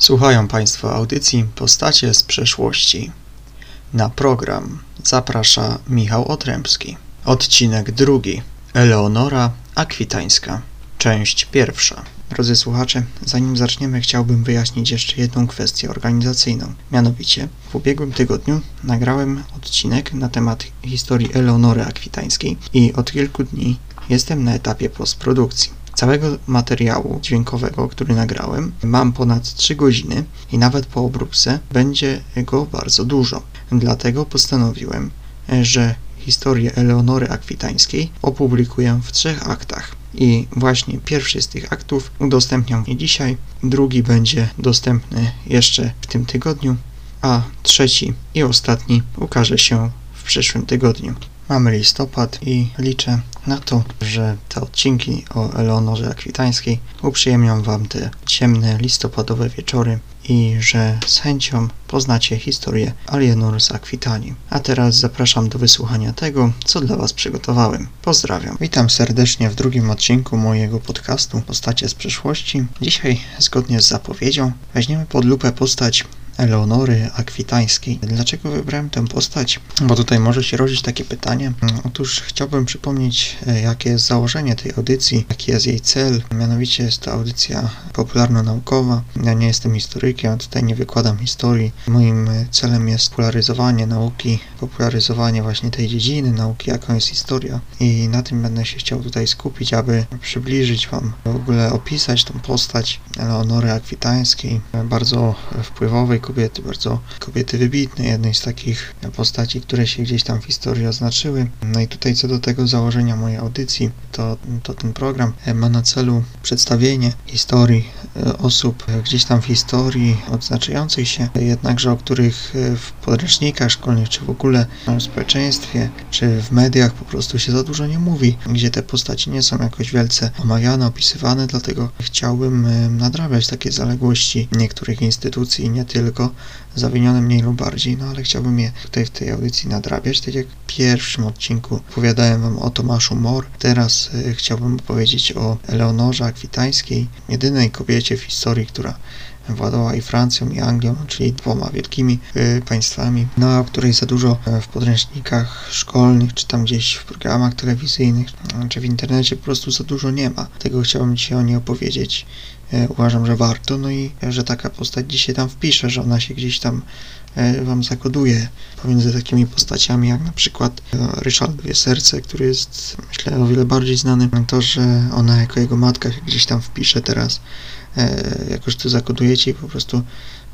Słuchają Państwo audycji Postacie z przeszłości. Na program zaprasza Michał Otrębski. Odcinek drugi. Eleonora Akwitańska. Część pierwsza. Drodzy słuchacze, zanim zaczniemy, chciałbym wyjaśnić jeszcze jedną kwestię organizacyjną. Mianowicie, w ubiegłym tygodniu nagrałem odcinek na temat historii Eleonory Akwitańskiej i od kilku dni jestem na etapie postprodukcji. Całego materiału dźwiękowego, który nagrałem, mam ponad 3 godziny i nawet po obróbce będzie go bardzo dużo. Dlatego postanowiłem, że historię Eleonory Akwitańskiej opublikuję w trzech aktach. I właśnie pierwszy z tych aktów udostępniam dzisiaj, drugi będzie dostępny jeszcze w tym tygodniu, a trzeci i ostatni ukaże się w przyszłym tygodniu. Mamy listopad i liczę na to, że te odcinki o Eleonorze Akwitańskiej uprzyjemnią Wam te ciemne listopadowe wieczory i że z chęcią poznacie historię Alienor z Akwitanii. A teraz zapraszam do wysłuchania tego, co dla Was przygotowałem. Pozdrawiam. Witam serdecznie w drugim odcinku mojego podcastu Postacie z przeszłości. Dzisiaj, zgodnie z zapowiedzią, weźmiemy pod lupę postać Eleonory Akwitańskiej. Dlaczego wybrałem tę postać? Bo tutaj może się rodzić takie pytanie. Otóż chciałbym przypomnieć, e, jakie jest założenie tej audycji, jaki jest jej cel. Mianowicie jest to audycja popularno-naukowa. Ja nie jestem historykiem, tutaj nie wykładam historii. Moim e, celem jest popularyzowanie nauki, popularyzowanie właśnie tej dziedziny nauki, jaką jest historia. I na tym będę się chciał tutaj skupić, aby przybliżyć Wam, w ogóle opisać tą postać Eleonory Akwitańskiej, bardzo wpływowej kobiety, bardzo kobiety wybitnej, jednej z takich postaci, które się gdzieś tam w historii oznaczyły. No i tutaj co do tego założenia mojej audycji, to, to ten program ma na celu przedstawienie historii e, osób gdzieś tam w historii odznaczających się, jednakże o których w podręcznikach szkolnych, czy w ogóle w społeczeństwie, czy w mediach po prostu się za dużo nie mówi, gdzie te postaci nie są jakoś wielce omawiane, opisywane, dlatego chciałbym e, nadrabiać takie zaległości niektórych instytucji, nie tylko tylko zawinione mniej lub bardziej, no ale chciałbym je tutaj w tej audycji nadrabiać, tak jak w pierwszym odcinku opowiadałem Wam o Tomaszu Mor, teraz y, chciałbym opowiedzieć o Eleonorze Akwitańskiej, jedynej kobiecie w historii, która władała i Francją, i Anglią, czyli dwoma wielkimi y, państwami, no o której za dużo y, w podręcznikach szkolnych, czy tam gdzieś w programach telewizyjnych, czy w internecie po prostu za dużo nie ma. Tego chciałbym dzisiaj o niej opowiedzieć. E, uważam, że warto, no i że taka postać dzisiaj tam wpisze, że ona się gdzieś tam e, wam zakoduje pomiędzy takimi postaciami jak na przykład e, Ryszard Dwie Serce, który jest myślę o wiele bardziej znany. To, że ona jako jego matka się gdzieś tam wpisze teraz, jakoś to zakodujecie i po prostu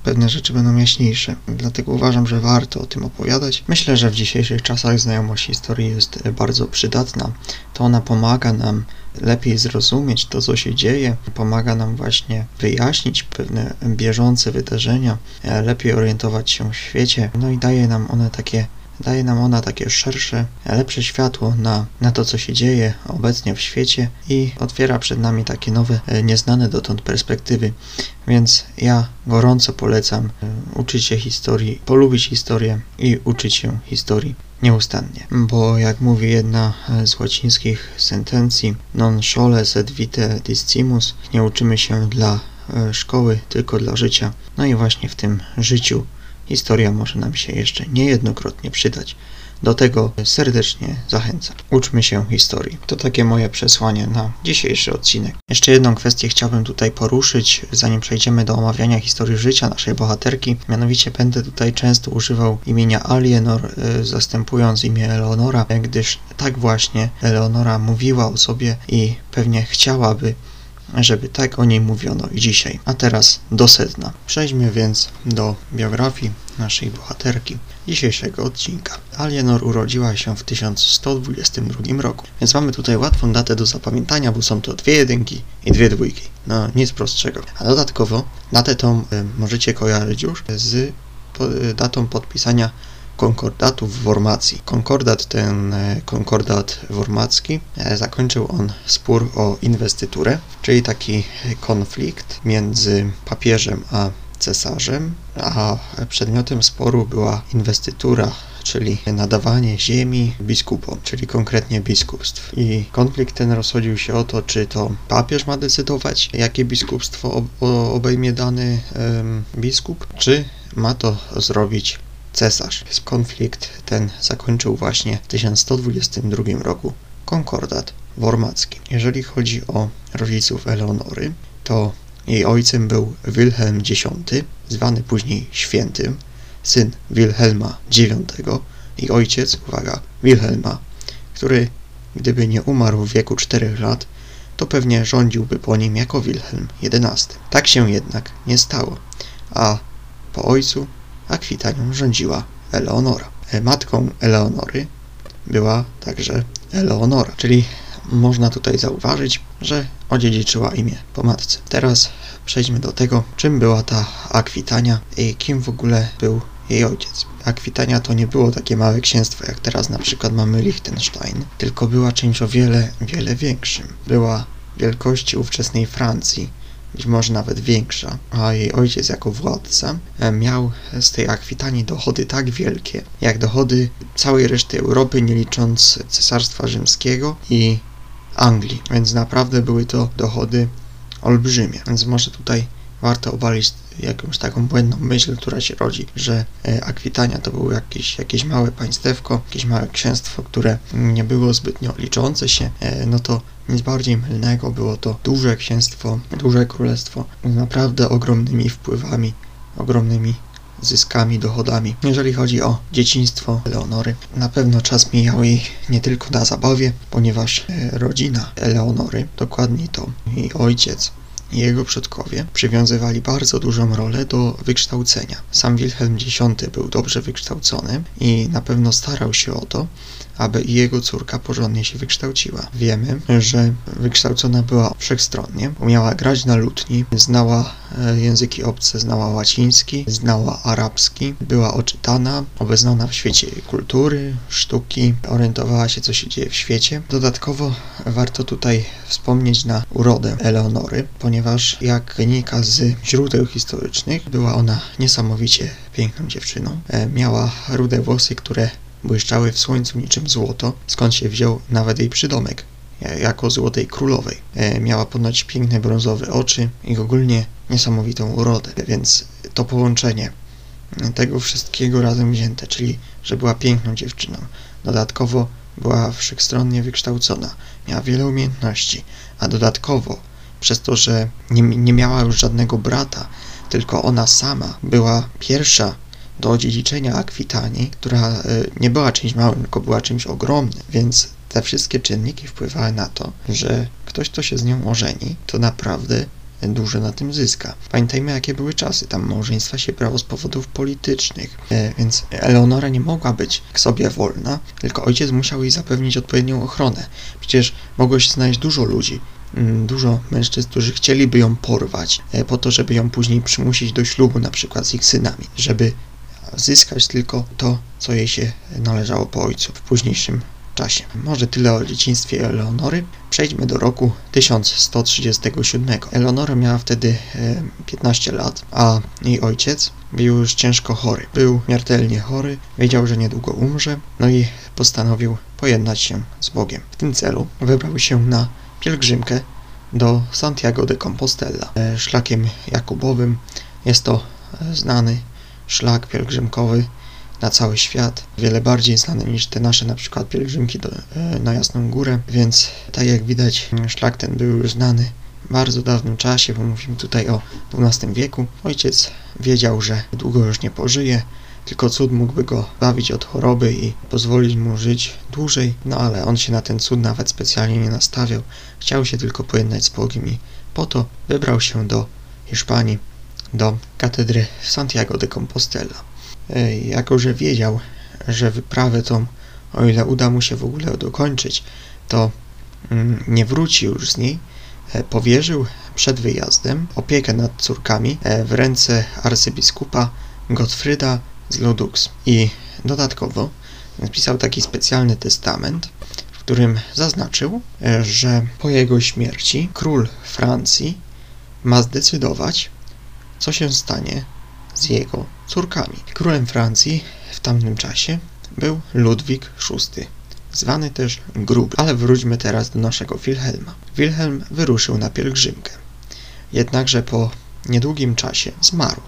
pewne rzeczy będą jaśniejsze. Dlatego uważam, że warto o tym opowiadać. Myślę, że w dzisiejszych czasach znajomość historii jest bardzo przydatna. To ona pomaga nam lepiej zrozumieć to, co się dzieje, pomaga nam właśnie wyjaśnić pewne bieżące wydarzenia, lepiej orientować się w świecie, no i daje nam one takie daje nam ona takie szersze, lepsze światło na, na to, co się dzieje obecnie w świecie i otwiera przed nami takie nowe, nieznane dotąd perspektywy. Więc ja gorąco polecam e, uczyć się historii, polubić historię i uczyć się historii nieustannie. Bo jak mówi jedna z łacińskich sentencji, non schole sed vitae discimus, nie uczymy się dla e, szkoły, tylko dla życia. No i właśnie w tym życiu historia może nam się jeszcze niejednokrotnie przydać. Do tego serdecznie zachęcam. Uczmy się historii. To takie moje przesłanie na dzisiejszy odcinek. Jeszcze jedną kwestię chciałbym tutaj poruszyć, zanim przejdziemy do omawiania historii życia naszej bohaterki. Mianowicie będę tutaj często używał imienia Alienor, y, zastępując imię Eleonora, gdyż tak właśnie Eleonora mówiła o sobie i pewnie chciałaby żeby tak o niej mówiono i dzisiaj. A teraz do sedna. Przejdźmy więc do biografii naszej bohaterki dzisiejszego odcinka. Alienor urodziła się w 1122 roku, więc mamy tutaj łatwą datę do zapamiętania, bo są to dwie jedynki i dwie dwójki. No, nic prostszego. A dodatkowo datę tą y, możecie kojarzyć już z po, y, datą podpisania konkordatu w Wormacji. Konkordat ten, e, konkordat wormacki, e, zakończył on spór o inwestyturę, czyli taki konflikt między papieżem a cesarzem, a przedmiotem sporu była inwestytura czyli nadawanie ziemi biskupom, czyli konkretnie biskupstw. I konflikt ten rozchodził się o to, czy to papież ma decydować, jakie biskupstwo obejmie dany biskup, czy ma to zrobić cesarz. Konflikt ten zakończył właśnie w 1122 roku konkordat wormacki. Jeżeli chodzi o rodziców Eleonory, to jej ojcem był Wilhelm X, zwany później świętym, syn Wilhelma IX i ojciec, uwaga, Wilhelma, który gdyby nie umarł w wieku 4 lat, to pewnie rządziłby po nim jako Wilhelm XI. Tak się jednak nie stało, a po ojcu Akwitanią rządziła Eleonora. Matką Eleonory była także Eleonora, czyli można tutaj zauważyć, że odziedziczyła imię po matce. Teraz przejdźmy do tego, czym była ta Akwitania i kim w ogóle był jej ojciec. Akwitania to nie było takie małe księstwo, jak teraz na przykład mamy Liechtenstein, tylko była czymś o wiele, wiele większym. Była wielkości ówczesnej Francji, być może nawet większa, a jej ojciec jako władca e, miał z tej Akwitanii dochody tak wielkie, jak dochody całej reszty Europy, nie licząc Cesarstwa Rzymskiego i Anglii, więc naprawdę były to dochody olbrzymie. Więc może tutaj warto obalić jakąś taką błędną myśl, która się rodzi, że e, Akwitania to było jakieś, jakieś małe państewko, jakieś małe księstwo, które nie było zbytnio liczące się, e, no to nic bardziej mylnego, było to duże księstwo, duże królestwo z naprawdę ogromnymi wpływami, ogromnymi zyskami, dochodami. Jeżeli chodzi o dzieciństwo Eleonory, na pewno czas mijał jej nie tylko na zabawie, ponieważ e, rodzina Eleonory, dokładnie to jej ojciec, i jego przodkowie przywiązywali bardzo dużą rolę do wykształcenia. Sam Wilhelm X był dobrze wykształcony i na pewno starał się o to, aby jego córka porządnie się wykształciła. Wiemy, że wykształcona była wszechstronnie, umiała grać na lutni, znała e, języki obce, znała łaciński, znała arabski, była oczytana, obeznana w świecie kultury, sztuki, orientowała się, co się dzieje w świecie. Dodatkowo warto tutaj wspomnieć na urodę Eleonory, ponieważ jak wynika z źródeł historycznych, była ona niesamowicie piękną dziewczyną. E, miała rude włosy, które błyszczały w słońcu niczym złoto, skąd się wziął nawet jej przydomek, jako złotej królowej. E, miała ponoć piękne brązowe oczy i ogólnie niesamowitą urodę, więc to połączenie tego wszystkiego razem wzięte, czyli że była piękną dziewczyną, dodatkowo była wszechstronnie wykształcona, miała wiele umiejętności, a dodatkowo przez to, że nie, nie miała już żadnego brata, tylko ona sama była pierwsza do odziedziczenia Akwitanii, która e, nie była czymś małym, tylko była czymś ogromnym, więc te wszystkie czynniki wpływały na to, że ktoś, kto się z nią ożeni, to naprawdę dużo na tym zyska. Pamiętajmy, jakie były czasy. Tam małżeństwa się brało z powodów politycznych, e, więc Eleonora nie mogła być sobie wolna, tylko ojciec musiał jej zapewnić odpowiednią ochronę. Przecież mogło się znaleźć dużo ludzi, mm, dużo mężczyzn, którzy chcieliby ją porwać, e, po to, żeby ją później przymusić do ślubu, na przykład z ich synami, żeby zyskać tylko to, co jej się należało po ojcu w późniejszym czasie. Może tyle o dzieciństwie Eleonory. Przejdźmy do roku 1137. Eleonora miała wtedy 15 e, lat, a jej ojciec był już ciężko chory. Był śmiertelnie chory, wiedział, że niedługo umrze, no i postanowił pojednać się z Bogiem. W tym celu wybrał się na pielgrzymkę do Santiago de Compostela. E, szlakiem jakubowym jest to znany szlak pielgrzymkowy na cały świat, wiele bardziej znany niż te nasze na przykład pielgrzymki do, e, na Jasną Górę, więc tak jak widać szlak ten był już znany w bardzo dawnym czasie, bo mówimy tutaj o XII wieku. Ojciec wiedział, że długo już nie pożyje, tylko cud mógłby go bawić od choroby i pozwolić mu żyć dłużej, no ale on się na ten cud nawet specjalnie nie nastawiał. Chciał się tylko pojednać z Bogiem i po to wybrał się do Hiszpanii, do katedry Santiago de Compostela. E, jako, że wiedział, że wyprawę tą, o ile uda mu się w ogóle dokończyć, to mm, nie wróci już z niej, e, powierzył przed wyjazdem opiekę nad córkami e, w ręce arcybiskupa Gottfrieda z Lodux i dodatkowo napisał taki specjalny testament, w którym zaznaczył, że po jego śmierci król Francji ma zdecydować, co się stanie z jego córkami. Królem Francji w tamtym czasie był Ludwik VI, zwany też Gruby. Ale wróćmy teraz do naszego Wilhelma. Wilhelm wyruszył na pielgrzymkę. Jednakże po niedługim czasie zmarł.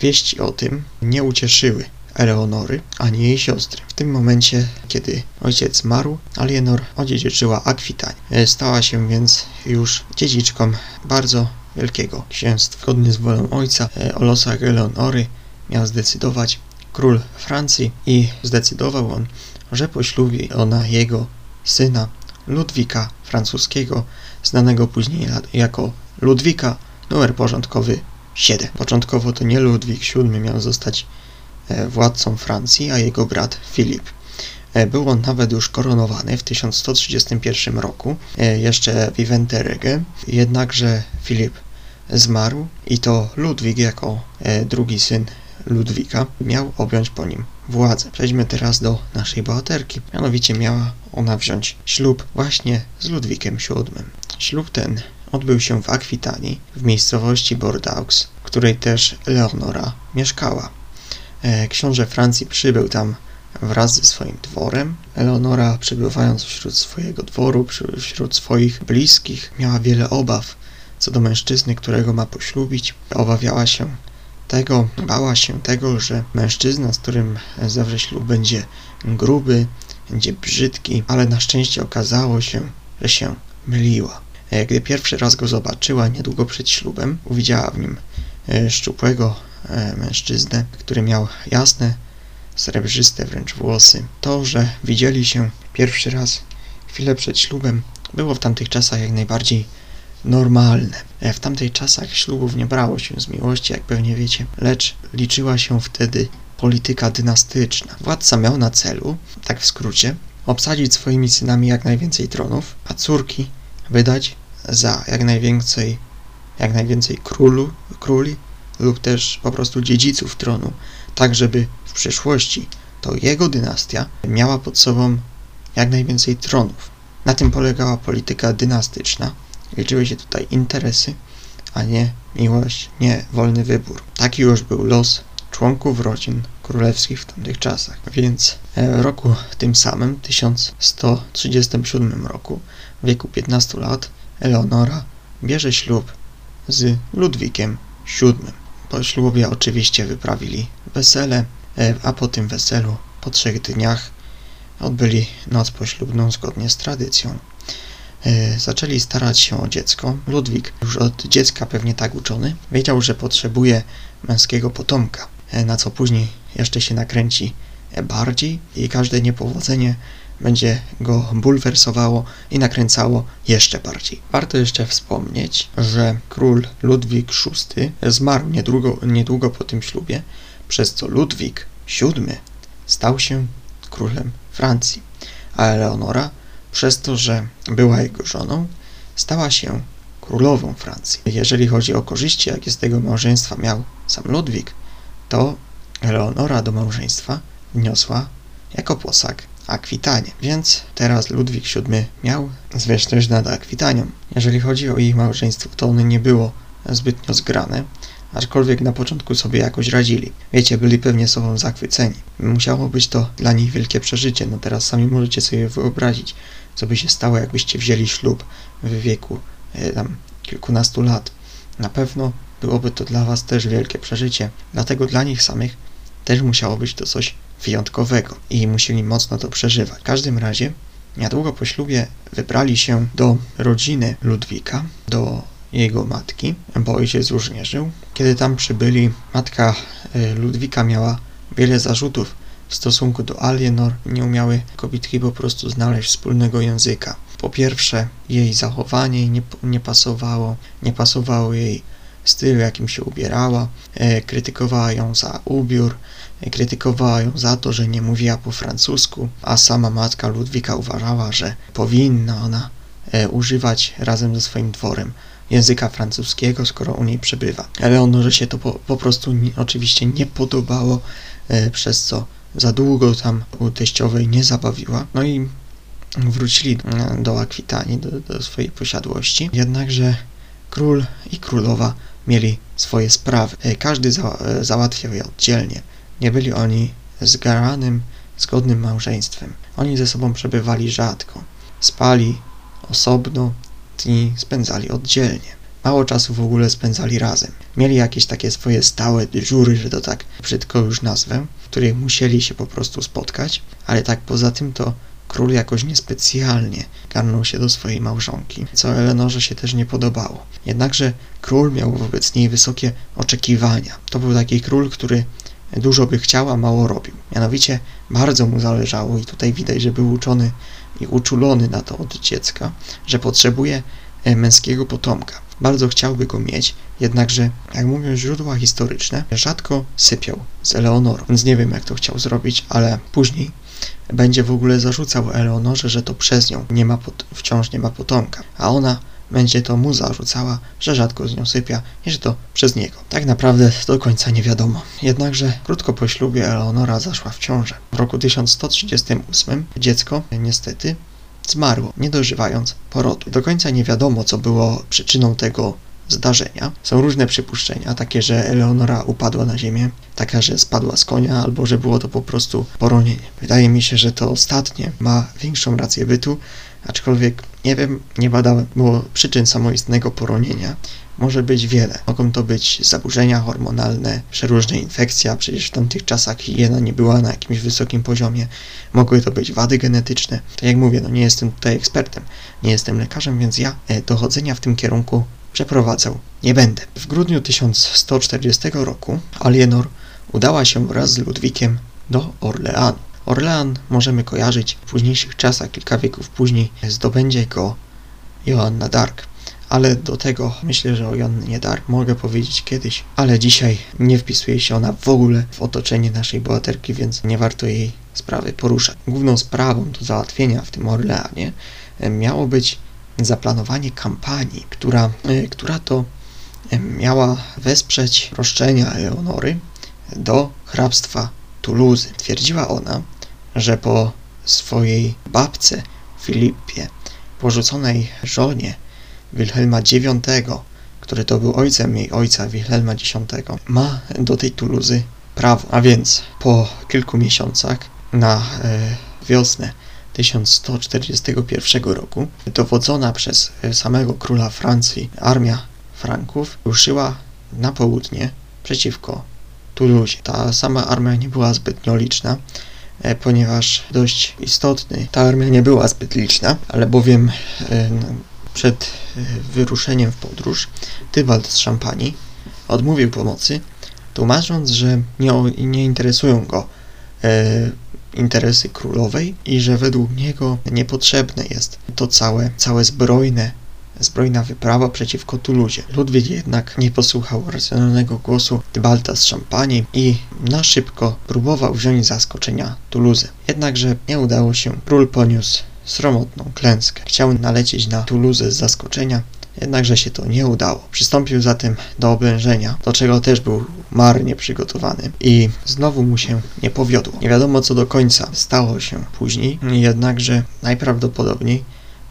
Wieści o tym nie ucieszyły Eleonory ani jej siostry. W tym momencie, kiedy ojciec zmarł, Alienor odziedziczyła Akwitań. Stała się więc już dziedziczką bardzo wielkiego księstwa. Zgodnie z wolą ojca e, o losach Eleonory miał zdecydować król Francji i zdecydował on, że poślubi ona jego syna Ludwika francuskiego, znanego później jako Ludwika, numer porządkowy 7. Początkowo to nie Ludwik VII miał zostać e, władcą Francji, a jego brat Filip. E, był on nawet już koronowany w 1131 roku, jeszcze Vivente Rege, jednakże Filip zmarł i to Ludwik jako drugi syn Ludwika miał objąć po nim władzę. Przejdźmy teraz do naszej bohaterki. Mianowicie miała ona wziąć ślub właśnie z Ludwikiem VII. Ślub ten odbył się w Akwitanii, w miejscowości Bordeaux, w której też Leonora mieszkała. E, książę Francji przybył tam wraz ze swoim dworem. Eleonora, przebywając wśród swojego dworu, wśród swoich bliskich, miała wiele obaw co do mężczyzny, którego ma poślubić. Obawiała się tego, bała się tego, że mężczyzna, z którym zawrze ślub, będzie gruby, będzie brzydki, ale na szczęście okazało się, że się myliła. E, gdy pierwszy raz go zobaczyła, niedługo przed ślubem, uwidziała w nim e, szczupłego e, mężczyznę, który miał jasne, srebrzyste wręcz włosy. To, że widzieli się pierwszy raz chwilę przed ślubem, było w tamtych czasach jak najbardziej normalne. W tamtych czasach ślubów nie brało się z miłości, jak pewnie wiecie, lecz liczyła się wtedy polityka dynastyczna. Władca miał na celu, tak w skrócie, obsadzić swoimi synami jak najwięcej tronów, a córki wydać za jak najwięcej, jak najwięcej królu, króli lub też po prostu dziedziców tronu, tak żeby w przyszłości to jego dynastia miała pod sobą jak najwięcej tronów. Na tym polegała polityka dynastyczna. Liczyły się tutaj interesy, a nie miłość, nie wolny wybór. Taki już był los członków rodzin królewskich w tamtych czasach. Więc e, w roku tym samym, 1137 roku, w wieku 15 lat, Eleonora bierze ślub z Ludwikiem VII. Po ślubie oczywiście wyprawili wesele, e, a po tym weselu, po trzech dniach, odbyli noc poślubną zgodnie z tradycją. E, zaczęli starać się o dziecko. Ludwik, już od dziecka pewnie tak uczony, wiedział, że potrzebuje męskiego potomka, e, na co później jeszcze się nakręci bardziej i każde niepowodzenie będzie go bulwersowało i nakręcało jeszcze bardziej. Warto jeszcze wspomnieć, że król Ludwik VI zmarł niedługo, niedługo po tym ślubie, przez co Ludwik VII stał się królem Francji, a Eleonora, przez to, że była jego żoną, stała się królową Francji. Jeżeli chodzi o korzyści, jakie z tego małżeństwa miał sam Ludwik, to Eleonora do małżeństwa wniosła jako posag Akwitanie. Więc teraz Ludwik VII miał zwierzchność nad Akwitanią. Jeżeli chodzi o ich małżeństwo, to ono nie było zbytnio zgrane, aczkolwiek na początku sobie jakoś radzili. Wiecie, byli pewnie sobą zachwyceni. Musiało być to dla nich wielkie przeżycie. No teraz sami możecie sobie wyobrazić, co by się stało, jakbyście wzięli ślub w wieku e, tam kilkunastu lat. Na pewno byłoby to dla was też wielkie przeżycie. Dlatego dla nich samych też musiało być to coś wyjątkowego i musieli mocno to przeżywać. W każdym razie, niedługo po ślubie wybrali się do rodziny Ludwika, do jego matki, bo ojciec już nie żył. Kiedy tam przybyli, matka e, Ludwika miała wiele zarzutów w stosunku do Alienor. Nie umiały kobietki po prostu znaleźć wspólnego języka. Po pierwsze, jej zachowanie nie, nie pasowało, nie pasowało jej styl, jakim się ubierała, e, krytykowała ją za ubiór, e, krytykowała ją za to, że nie mówiła po francusku, a sama matka Ludwika uważała, że powinna ona używać razem ze swoim dworem języka francuskiego, skoro u niej przebywa. Eleonorze się to po, po prostu nie, oczywiście nie podobało, przez co za długo tam u teściowej nie zabawiła. No i wrócili do Akwitanii, do, do swojej posiadłości. Jednakże król i królowa mieli swoje sprawy. E, każdy za, e, załatwiał je oddzielnie. Nie byli oni zgaranym zgodnym małżeństwem. Oni ze sobą przebywali rzadko. Spali osobno, dni spędzali oddzielnie. Mało czasu w ogóle spędzali razem. Mieli jakieś takie swoje stałe dyżury, że to tak brzydko już nazwę, w których musieli się po prostu spotkać, ale tak poza tym to król jakoś niespecjalnie garnął się do swojej małżonki, co Eleanorze się też nie podobało. Jednakże król miał wobec niej wysokie oczekiwania. To był taki król, który dużo by chciał, a mało robił. Mianowicie bardzo mu zależało i tutaj widać, że był uczony i uczulony na to od dziecka, że potrzebuje e, męskiego potomka. Bardzo chciałby go mieć, jednakże, jak mówią źródła historyczne, rzadko sypiał z Eleonorą, więc nie wiem, jak to chciał zrobić, ale później będzie w ogóle zarzucał Eleonorze, że to przez nią nie ma wciąż nie ma potomka, a ona będzie to mu zarzucała, że rzadko z nią sypia i że to przez niego. Tak naprawdę do końca nie wiadomo. Jednakże krótko po ślubie Eleonora zaszła w ciążę. W roku 1138 dziecko niestety zmarło, nie dożywając porodu. Do końca nie wiadomo, co było przyczyną tego zdarzenia. Są różne przypuszczenia, takie, że Eleonora upadła na ziemię, taka, że spadła z konia, albo że było to po prostu poronienie. Wydaje mi się, że to ostatnie ma większą rację bytu, aczkolwiek nie wiem, nie badałem, bo przyczyn samoistnego poronienia może być wiele. Mogą to być zaburzenia hormonalne, przeróżne infekcje, przecież w tamtych czasach higiena nie była na jakimś wysokim poziomie. Mogły to być wady genetyczne. Tak jak mówię, no nie jestem tutaj ekspertem, nie jestem lekarzem, więc ja e, dochodzenia w tym kierunku przeprowadzał nie będę. W grudniu 1140 roku Alienor udała się wraz z Ludwikiem do Orleanu. Orlean możemy kojarzyć w późniejszych czasach, kilka wieków później, zdobędzie go Joanna Dark. Ale do tego myślę, że o Joannie Dark mogę powiedzieć kiedyś, ale dzisiaj nie wpisuje się ona w ogóle w otoczenie naszej bohaterki, więc nie warto jej sprawy poruszać. Główną sprawą do załatwienia w tym Orleanie e, miało być zaplanowanie kampanii, która, e, która to e, miała wesprzeć roszczenia Eleonory do hrabstwa Toulouse. Twierdziła ona, że po swojej babce Filipie, porzuconej żonie Wilhelma IX, który to był ojcem jej ojca Wilhelma X, ma do tej Tuluzy prawo. A więc po kilku miesiącach na e, wiosnę 1141 roku dowodzona przez samego króla Francji armia Franków ruszyła na południe przeciwko Toulouse. Ta sama armia nie była zbytnio liczna, e, ponieważ dość istotny ta armia nie była zbyt liczna, ale bowiem e, przed e, wyruszeniem w podróż Tybalt z Szampanii odmówił pomocy, tłumacząc, że nie, nie interesują go interesy królowej i że według niego niepotrzebne jest to całe, całe zbrojne, zbrojna wyprawa przeciwko Tuluzie. Ludwik jednak nie posłuchał racjonalnego głosu Tybalta z Szampanii i na szybko próbował wziąć zaskoczenia Tuluzy. Jednakże nie udało się. Król poniósł sromotną klęskę. Chciał nalecieć na Tuluzę z zaskoczenia, jednakże się to nie udało. Przystąpił zatem do oblężenia, do czego też był marnie przygotowany i znowu mu się nie powiodło. Nie wiadomo co do końca stało się później, jednakże najprawdopodobniej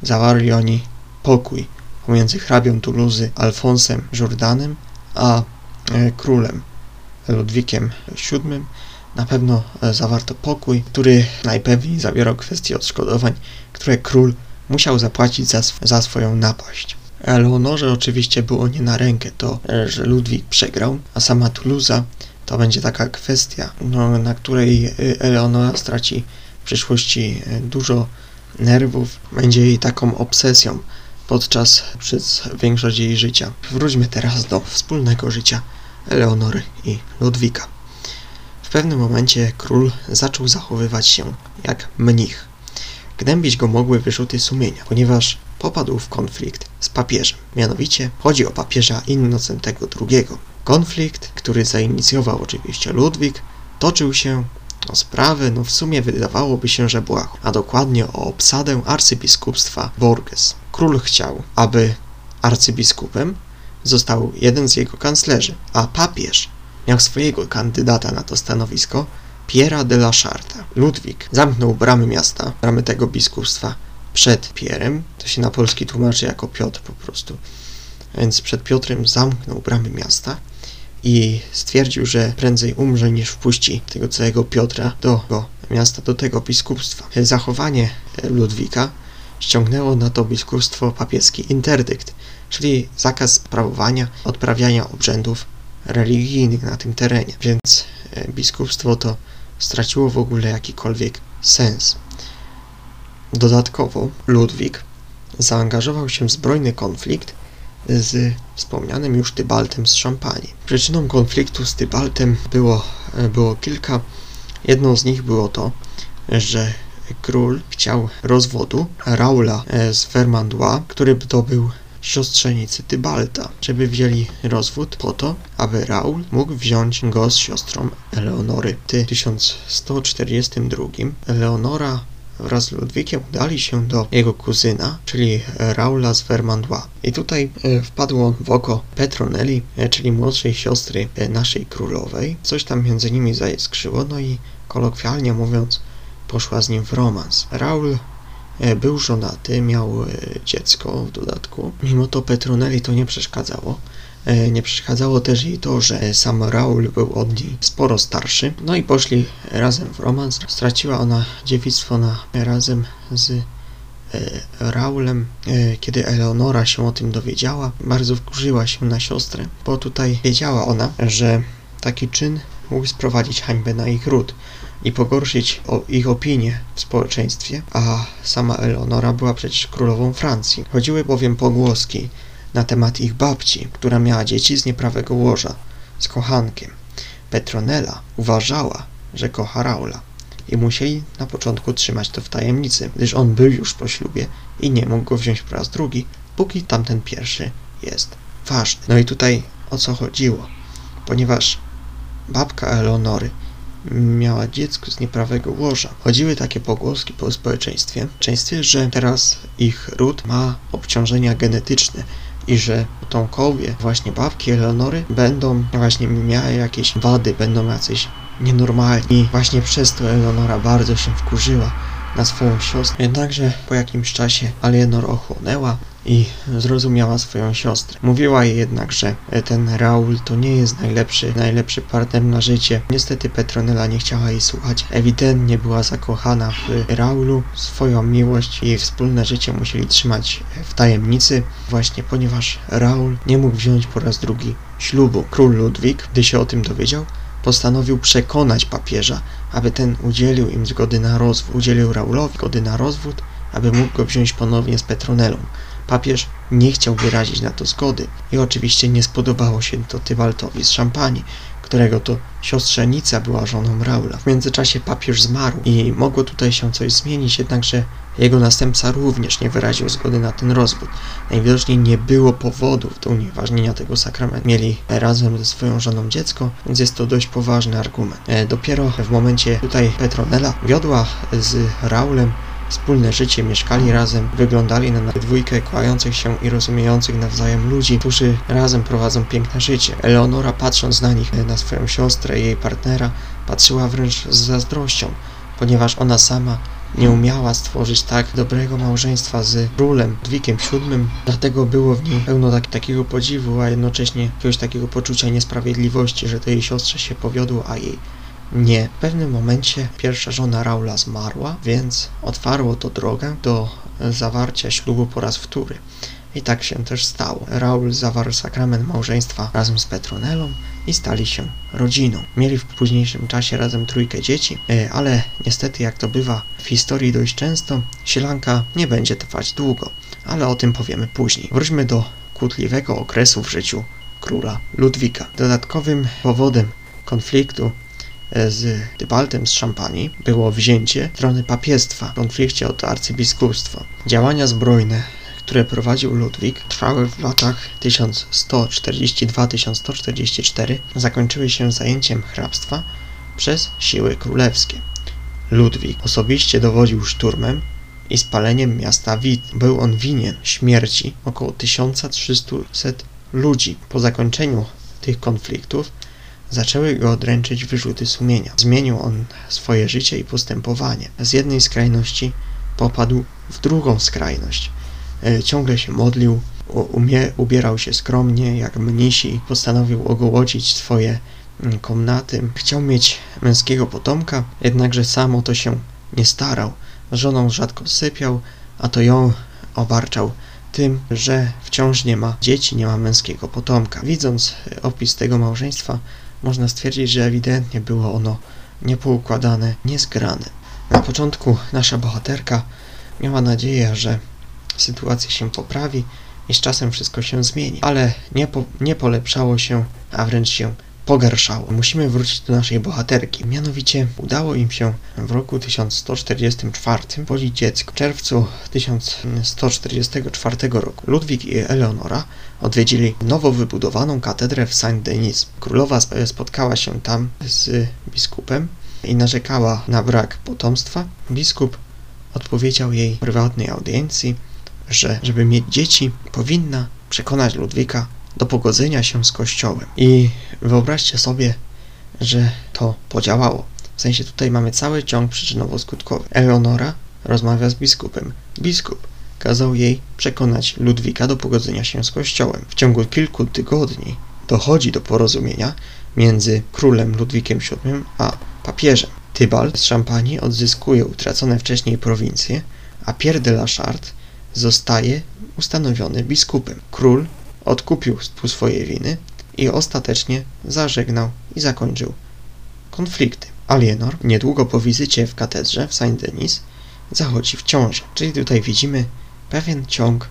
zawarli oni pokój pomiędzy hrabią Tuluzy Alfonsem Jourdanem a e, królem Ludwikiem VII. Na pewno e, zawarto pokój, który najpewniej zawierał kwestię odszkodowań, które król musiał zapłacić za, sw za swoją napaść. Eleonorze oczywiście było nie na rękę to, e, że Ludwik przegrał, a sama Tuluza to będzie taka kwestia, no, na której Eleonora straci w przyszłości dużo nerwów, będzie jej taką obsesją podczas przez większość jej życia. Wróćmy teraz do wspólnego życia Eleonory i Ludwika. W pewnym momencie król zaczął zachowywać się jak mnich. Gnębić go mogły wyrzuty sumienia, ponieważ popadł w konflikt z papieżem. Mianowicie chodzi o papieża Innocentego II. Konflikt, który zainicjował oczywiście Ludwik, toczył się o sprawę, no w sumie wydawałoby się, że błaho, a dokładnie o obsadę arcybiskupstwa Borges. Król chciał, aby arcybiskupem został jeden z jego kanclerzy, a papież miał swojego kandydata na to stanowisko, Piera de la Charta. Ludwik zamknął bramy miasta, bramy tego biskupstwa przed Pierem, to się na polski tłumaczy jako Piotr po prostu, więc przed Piotrem zamknął bramy miasta i stwierdził, że prędzej umrze niż wpuści tego całego Piotra do miasta do tego biskupstwa. Zachowanie Ludwika ściągnęło na to biskupstwo papieski interdykt, czyli zakaz sprawowania, odprawiania obrzędów religijnych na tym terenie, więc e, biskupstwo to straciło w ogóle jakikolwiek sens. Dodatkowo Ludwik zaangażował się w zbrojny konflikt z wspomnianym już Tybaltem z Szampanii. Przyczyną konfliktu z Tybaltem było, e, było kilka. Jedną z nich było to, że król chciał rozwodu Raula e, z Vermandois, który to był siostrzenicy Tybalta, żeby wzięli rozwód po to, aby Raul mógł wziąć go z siostrą Eleonory. W 1142 Eleonora wraz z Ludwikiem udali się do jego kuzyna, czyli Raula z Vermandois. I tutaj e, wpadło w oko Petronelli, e, czyli młodszej siostry e, naszej królowej. Coś tam między nimi zaiskrzyło, no i kolokwialnie mówiąc, poszła z nim w romans. Raul był żonaty, miał dziecko w dodatku. Mimo to Petronelli to nie przeszkadzało. E, nie przeszkadzało też jej to, że sam Raul był od niej sporo starszy. No i poszli razem w romans. Straciła ona dziewictwo na, razem z e, Raulem, e, kiedy Eleonora się o tym dowiedziała, bardzo wkurzyła się na siostrę, bo tutaj wiedziała ona, że taki czyn mógł sprowadzić hańbę na ich ród i pogorszyć ich opinię w społeczeństwie, a sama Eleonora była przecież królową Francji. Chodziły bowiem pogłoski, na temat ich babci, która miała dzieci z nieprawego łoża, z kochankiem. Petronella uważała, że kocha Raula i musieli na początku trzymać to w tajemnicy, gdyż on był już po ślubie i nie mógł go wziąć po raz drugi, póki tamten pierwszy jest ważny. No i tutaj o co chodziło? Ponieważ babka Eleonory miała dziecko z nieprawego łoża. Chodziły takie pogłoski po społeczeństwie, w że teraz ich ród ma obciążenia genetyczne i że potomkowie właśnie babki Eleonory będą właśnie miały jakieś wady, będą jacyś nienormalni. Właśnie przez to Eleonora bardzo się wkurzyła na swoją siostrę. Jednakże po jakimś czasie Alienor ochłonęła i zrozumiała swoją siostrę. Mówiła jej jednak, że ten Raul to nie jest najlepszy, najlepszy partner na życie. Niestety Petronella nie chciała jej słuchać. Ewidentnie była zakochana w Raulu. Swoją miłość i wspólne życie musieli trzymać w tajemnicy, właśnie ponieważ Raul nie mógł wziąć po raz drugi ślubu. Król Ludwik, gdy się o tym dowiedział, postanowił przekonać papieża, aby ten udzielił im zgody na rozwód. Udzielił Raulowi zgody na rozwód, aby mógł go wziąć ponownie z Petronelą. Papież nie chciał wyrazić na to zgody i oczywiście nie spodobało się to Tybaltowi z Szampanii, którego to siostrzenica była żoną Raula. W międzyczasie papież zmarł i mogło tutaj się coś zmienić, jednakże jego następca również nie wyraził zgody na ten rozwód. Najwidoczniej nie było powodów do unieważnienia tego sakramentu. Mieli razem ze swoją żoną dziecko, więc jest to dość poważny argument. E, dopiero w momencie tutaj Petronella wiodła z Raulem wspólne życie, mieszkali razem, wyglądali na dwójkę kochających się i rozumiejących nawzajem ludzi, którzy razem prowadzą piękne życie. Eleonora patrząc na nich, na swoją siostrę i jej partnera, patrzyła wręcz z zazdrością, ponieważ ona sama nie umiała stworzyć tak dobrego małżeństwa z królem Dwikiem VII, dlatego było w niej pełno tak, takiego podziwu, a jednocześnie jakiegoś takiego poczucia niesprawiedliwości, że tej siostrze się powiodło, a jej nie. W pewnym momencie pierwsza żona Raula zmarła, więc otwarło to drogę do zawarcia ślubu po raz wtóry. I tak się też stało. Raul zawarł sakrament małżeństwa razem z Petronelą i stali się rodziną. Mieli w późniejszym czasie razem trójkę dzieci, e, ale niestety jak to bywa w historii dość często, sielanka nie będzie trwać długo, ale o tym powiemy później. Wróćmy do kłótliwego okresu w życiu króla Ludwika. Dodatkowym powodem konfliktu z Tybaltem z Szampanii było wzięcie strony papiestwa w konflikcie o to arcybiskupstwo. Działania zbrojne które prowadził Ludwik, trwały w latach 1142-1144, zakończyły się zajęciem hrabstwa przez siły królewskie. Ludwik osobiście dowodził szturmem i spaleniem miasta Wit. Był on winien śmierci około 1300 ludzi. Po zakończeniu tych konfliktów Zaczęły go dręczyć wyrzuty sumienia. Zmienił on swoje życie i postępowanie. Z jednej skrajności popadł w drugą skrajność. E, ciągle się modlił, umie, ubierał się skromnie, jak mnisi, postanowił ogołocić swoje mm, komnaty. Chciał mieć męskiego potomka, jednakże sam o to się nie starał. Żoną rzadko sypiał, a to ją obarczał tym, że wciąż nie ma dzieci, nie ma męskiego potomka. Widząc opis tego małżeństwa, można stwierdzić, że ewidentnie było ono niepoukładane, niezgrane. Na początku nasza bohaterka miała nadzieję, że sytuacja się poprawi i z czasem wszystko się zmieni, ale nie, po, nie polepszało się, a wręcz się pogarszało. Musimy wrócić do naszej bohaterki. Mianowicie udało im się w roku 1144 podzić dziecko. W czerwcu 1144 roku Ludwik i Eleonora odwiedzili nowo wybudowaną katedrę w Saint-Denis. Królowa spotkała się tam z biskupem i narzekała na brak potomstwa. Biskup odpowiedział jej w prywatnej audiencji, że żeby mieć dzieci, powinna przekonać Ludwika do pogodzenia się z Kościołem. I wyobraźcie sobie, że to podziałało. W sensie tutaj mamy cały ciąg przyczynowo-skutkowy. Eleonora rozmawia z biskupem. Biskup kazał jej przekonać Ludwika do pogodzenia się z Kościołem. W ciągu kilku tygodni dochodzi do porozumienia między królem Ludwikiem VII a papieżem. Tybalt z Szampanii odzyskuje utracone wcześniej prowincje, a Pierre de la Charte zostaje ustanowiony biskupem. Król odkupił swojej winy i ostatecznie zażegnał i zakończył konflikty. Alienor niedługo po wizycie w katedrze w Saint-Denis zachodzi w ciążę, czyli tutaj widzimy pewien ciąg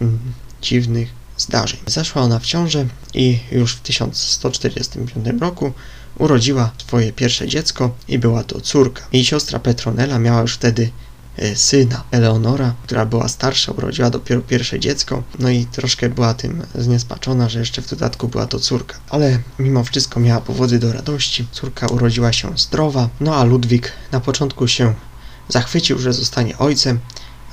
mm, dziwnych zdarzeń. Zaszła ona w ciążę i już w 1145 roku urodziła swoje pierwsze dziecko i była to córka. Jej siostra Petronella miała już wtedy syna. Eleonora, która była starsza, urodziła dopiero pierwsze dziecko, no i troszkę była tym zniesmaczona, że jeszcze w dodatku była to córka. Ale mimo wszystko miała powody do radości. Córka urodziła się zdrowa, no a Ludwik na początku się zachwycił, że zostanie ojcem,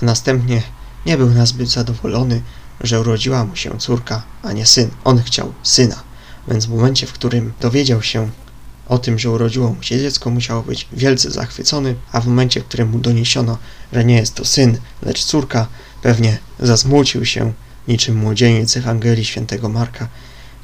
a następnie nie był nazbyt zadowolony, że urodziła mu się córka, a nie syn. On chciał syna. Więc w momencie, w którym dowiedział się o tym, że urodziło mu się dziecko, musiał być wielce zachwycony, a w momencie, w którym mu doniesiono, że nie jest to syn, lecz córka, pewnie zasmucił się niczym młodzieniec Ewangelii świętego Marka,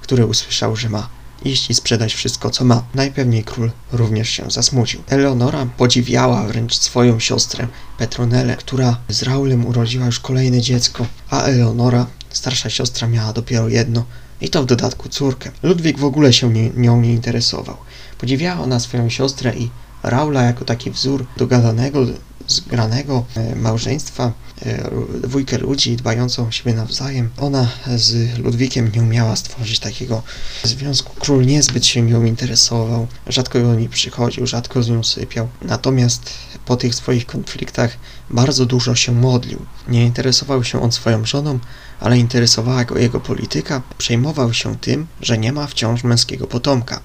który usłyszał, że ma iść i sprzedać wszystko, co ma. Najpewniej król również się zasmucił. Eleonora podziwiała wręcz swoją siostrę Petronelę, która z Raulem urodziła już kolejne dziecko, a Eleonora, starsza siostra, miała dopiero jedno i to w dodatku córkę. Ludwik w ogóle się nią nie interesował. Podziwiała ona swoją siostrę i Raula jako taki wzór dogadanego, zgranego e, małżeństwa, e, dwójkę ludzi dbającą o siebie nawzajem. Ona z Ludwikiem nie umiała stworzyć takiego związku. Król niezbyt się nią interesował, rzadko do niej przychodził, rzadko z nią sypiał. Natomiast po tych swoich konfliktach bardzo dużo się modlił. Nie interesował się on swoją żoną, ale interesowała go jego polityka. Przejmował się tym, że nie ma wciąż męskiego potomka.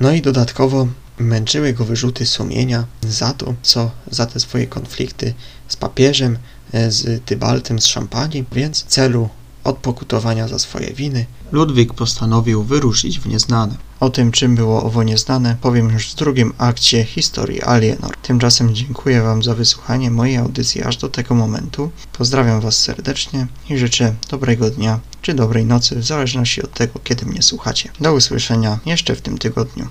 No i dodatkowo męczyły go wyrzuty sumienia za to, co za te swoje konflikty z papieżem, e, z Tybaltem, z Szampanii, więc w celu odpokutowania za swoje winy Ludwik postanowił wyruszyć w nieznane. O tym, czym było owo nieznane, powiem już w drugim akcie historii Alienor. Tymczasem dziękuję Wam za wysłuchanie mojej audycji aż do tego momentu. Pozdrawiam Was serdecznie i życzę dobrego dnia czy dobrej nocy, w zależności od tego, kiedy mnie słuchacie. Do usłyszenia jeszcze w tym tygodniu.